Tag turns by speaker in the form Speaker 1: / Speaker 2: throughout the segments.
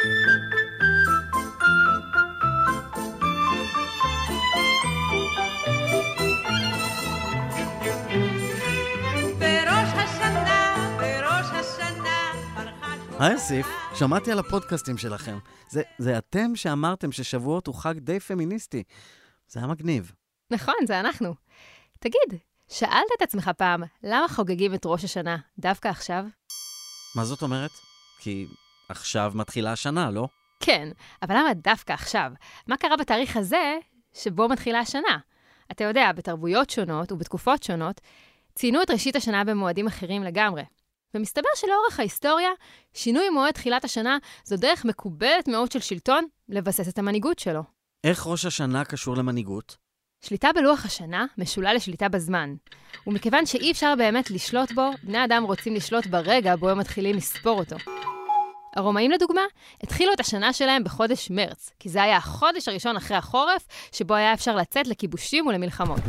Speaker 1: היי אסיף, שמעתי על הפודקאסטים שלכם. זה, זה אתם שאמרתם ששבועות הוא חג די פמיניסטי. זה היה מגניב.
Speaker 2: נכון, זה אנחנו. תגיד, שאלת את עצמך פעם, למה חוגגים את ראש השנה דווקא עכשיו?
Speaker 1: מה זאת אומרת? כי עכשיו מתחילה השנה, לא?
Speaker 2: כן, אבל למה דווקא עכשיו? מה קרה בתאריך הזה שבו מתחילה השנה? אתה יודע, בתרבויות שונות ובתקופות שונות, ציינו את ראשית השנה במועדים אחרים לגמרי. ומסתבר שלאורך ההיסטוריה, שינוי מועד תחילת השנה זו דרך מקובלת מאוד של שלטון לבסס את המנהיגות שלו.
Speaker 1: איך ראש השנה קשור למנהיגות?
Speaker 2: שליטה בלוח השנה משולה לשליטה בזמן. ומכיוון שאי אפשר באמת לשלוט בו, בני אדם רוצים לשלוט ברגע בו הם מתחילים לספור אותו. הרומאים לדוגמה, התחילו את השנה שלהם בחודש מרץ, כי זה היה החודש הראשון אחרי החורף, שבו היה אפשר לצאת לכיבושים ולמלחמות.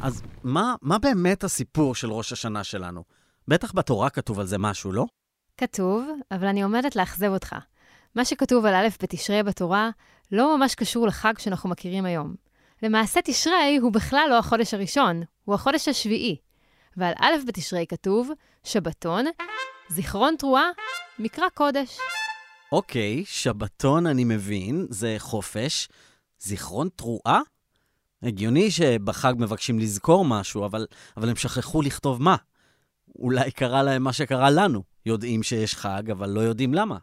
Speaker 1: אז מה, מה באמת הסיפור של ראש השנה שלנו? בטח בתורה כתוב על זה משהו, לא?
Speaker 2: כתוב, אבל אני עומדת לאכזב אותך. מה שכתוב על א' בתשרי בתורה לא ממש קשור לחג שאנחנו מכירים היום. למעשה תשרי הוא בכלל לא החודש הראשון, הוא החודש השביעי. ועל א' בתשרי כתוב, שבתון, זיכרון תרועה, מקרא קודש.
Speaker 1: אוקיי, שבתון אני מבין, זה חופש. זיכרון תרועה? הגיוני שבחג מבקשים לזכור משהו, אבל, אבל הם שכחו לכתוב מה. אולי קרה להם מה שקרה לנו. יודעים שיש חג, אבל לא יודעים למה.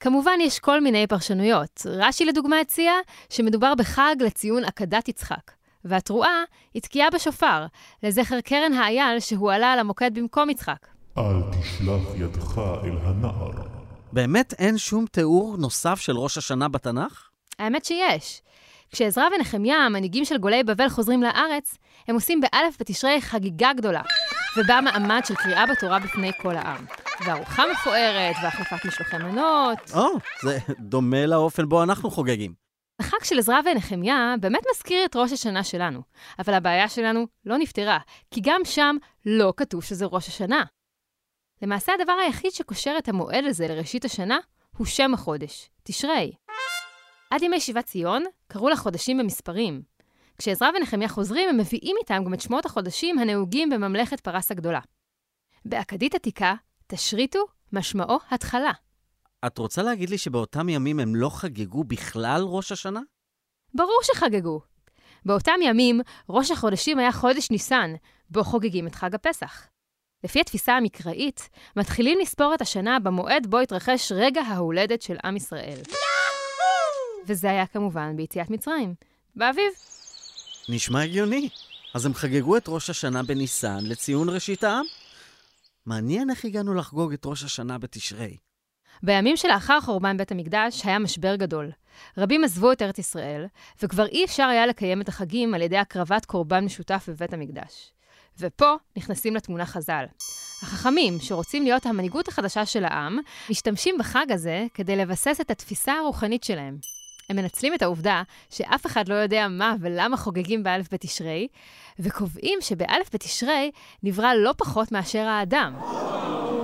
Speaker 2: כמובן, יש כל מיני פרשנויות. רש"י לדוגמה הציע שמדובר בחג לציון עקדת יצחק. והתרועה היא תקיעה בשופר, לזכר קרן האייל שהועלה על המוקד במקום יצחק.
Speaker 3: אל תשלח ידך אל הנער.
Speaker 1: באמת אין שום תיאור נוסף של ראש השנה בתנ"ך?
Speaker 2: האמת שיש. כשעזרא ונחמיה, המנהיגים של גולי בבל, חוזרים לארץ, הם עושים באלף בתשרי חגיגה גדולה, ובה מעמד של קריאה בתורה בפני כל העם. וארוחה מפוארת, והחלפת משלוחי מנות.
Speaker 1: או, זה דומה לאופן בו אנחנו חוגגים.
Speaker 2: החג של עזרא ונחמיה באמת מזכיר את ראש השנה שלנו, אבל הבעיה שלנו לא נפתרה, כי גם שם לא כתוב שזה ראש השנה. למעשה הדבר היחיד שקושר את המועד הזה לראשית השנה הוא שם החודש, תשרי. עד ימי שיבת ציון קראו לחודשים במספרים. כשעזרא ונחמיה חוזרים, הם מביאים איתם גם את שמות החודשים הנהוגים בממלכת פרס הגדולה. באכדית עתיקה, תשריטו משמעו התחלה.
Speaker 1: את רוצה להגיד לי שבאותם ימים הם לא חגגו בכלל ראש השנה?
Speaker 2: ברור שחגגו. באותם ימים, ראש החודשים היה חודש ניסן, בו חוגגים את חג הפסח. לפי התפיסה המקראית, מתחילים לספור את השנה במועד בו התרחש רגע ההולדת של עם ישראל. וזה היה כמובן ביציאת מצרים, באביב.
Speaker 1: נשמע הגיוני. אז הם חגגו את ראש השנה בניסן לציון ראשית העם? מעניין איך הגענו לחגוג את ראש השנה בתשרי.
Speaker 2: בימים שלאחר חורבן בית המקדש היה משבר גדול. רבים עזבו את ארץ ישראל, וכבר אי אפשר היה לקיים את החגים על ידי הקרבת קורבן משותף בבית המקדש. ופה נכנסים לתמונה חז"ל. החכמים, שרוצים להיות המנהיגות החדשה של העם, משתמשים בחג הזה כדי לבסס את התפיסה הרוחנית שלהם. הם מנצלים את העובדה שאף אחד לא יודע מה ולמה חוגגים באלף בתשרי, וקובעים שבאלף בתשרי נברא לא פחות מאשר האדם.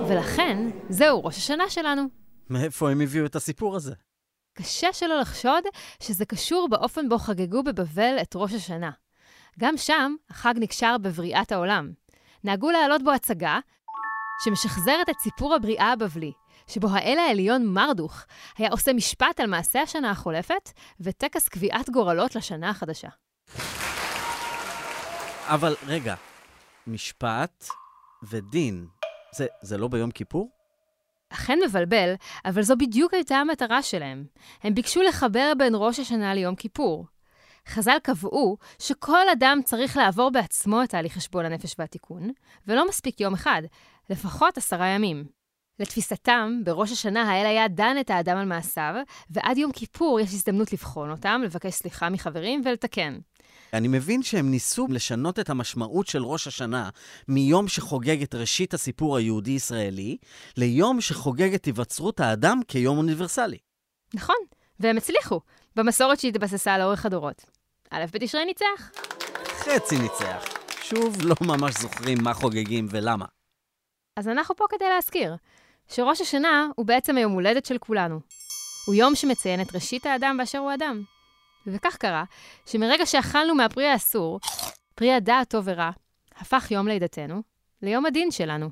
Speaker 2: ולכן, זהו ראש השנה שלנו.
Speaker 1: מאיפה הם הביאו את הסיפור הזה?
Speaker 2: קשה שלא לחשוד שזה קשור באופן בו חגגו בבבל את ראש השנה. גם שם החג נקשר בבריאת העולם. נהגו להעלות בו הצגה שמשחזרת את סיפור הבריאה הבבלי, שבו האל העליון מרדוך היה עושה משפט על מעשה השנה החולפת וטקס קביעת גורלות לשנה החדשה.
Speaker 1: אבל רגע, משפט ודין, זה, זה לא ביום כיפור?
Speaker 2: אכן מבלבל, אבל זו בדיוק הייתה המטרה שלהם. הם ביקשו לחבר בין ראש השנה ליום כיפור. חז"ל קבעו שכל אדם צריך לעבור בעצמו את תהליך חשבון הנפש והתיקון, ולא מספיק יום אחד, לפחות עשרה ימים. לתפיסתם, בראש השנה האל היה דן את האדם על מעשיו, ועד יום כיפור יש הזדמנות לבחון אותם, לבקש סליחה מחברים ולתקן.
Speaker 1: אני מבין שהם ניסו לשנות את המשמעות של ראש השנה מיום שחוגג את ראשית הסיפור היהודי-ישראלי, ליום שחוגג את היווצרות האדם כיום אוניברסלי.
Speaker 2: נכון, והם הצליחו, במסורת שהתבססה לאורך הדורות. א' בתשרי ניצח.
Speaker 1: חצי ניצח. שוב, לא ממש זוכרים מה חוגגים ולמה.
Speaker 2: אז אנחנו פה כדי להזכיר שראש השנה הוא בעצם היום הולדת של כולנו. הוא יום שמציין את ראשית האדם באשר הוא אדם. וכך קרה, שמרגע שאכלנו מהפרי האסור, פרי הדעת טוב ורע, הפך יום לידתנו ליום הדין שלנו.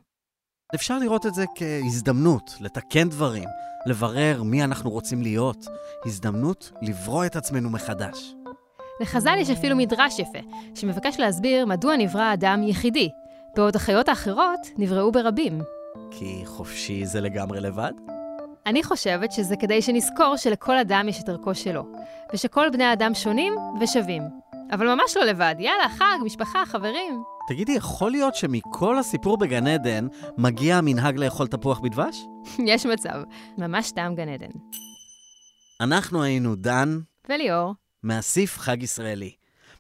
Speaker 1: אפשר לראות את זה כהזדמנות לתקן דברים, לברר מי אנחנו רוצים להיות, הזדמנות לברוא את עצמנו מחדש.
Speaker 2: לחז"ל יש אפילו מדרש יפה, שמבקש להסביר מדוע נברא האדם יחידי, בעוד החיות האחרות נבראו ברבים.
Speaker 1: כי חופשי זה לגמרי לבד?
Speaker 2: אני חושבת שזה כדי שנזכור שלכל אדם יש את ערכו שלו, ושכל בני האדם שונים ושווים. אבל ממש לא לבד, יאללה, חג, משפחה, חברים.
Speaker 1: תגידי, יכול להיות שמכל הסיפור בגן עדן מגיע המנהג לאכול תפוח בדבש?
Speaker 2: יש מצב, ממש טעם גן עדן.
Speaker 1: אנחנו היינו דן
Speaker 2: וליאור,
Speaker 1: מאסיף חג ישראלי.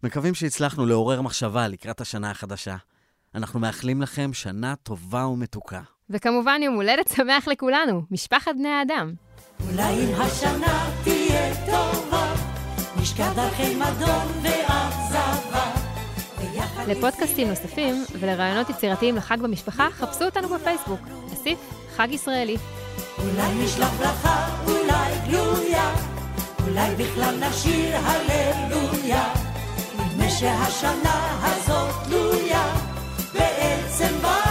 Speaker 1: מקווים שהצלחנו לעורר מחשבה לקראת השנה החדשה. אנחנו מאחלים לכם שנה טובה ומתוקה.
Speaker 2: וכמובן יום הולדת שמח לכולנו, משפחת בני האדם.
Speaker 4: אולי אם השנה תהיה טובה, נשכח דרכי מדון ואכזבה.
Speaker 2: לפודקאסטים נוספים ולרעיונות יצירתיים לחג במשפחה, חפשו אותנו בפייסבוק. אסיף, חג ישראלי.
Speaker 4: אולי נשלח ברכה, אולי גלויה, אולי בכלל נשיר הללויה. נדמה שהשנה הזאת תלויה בעצם בה.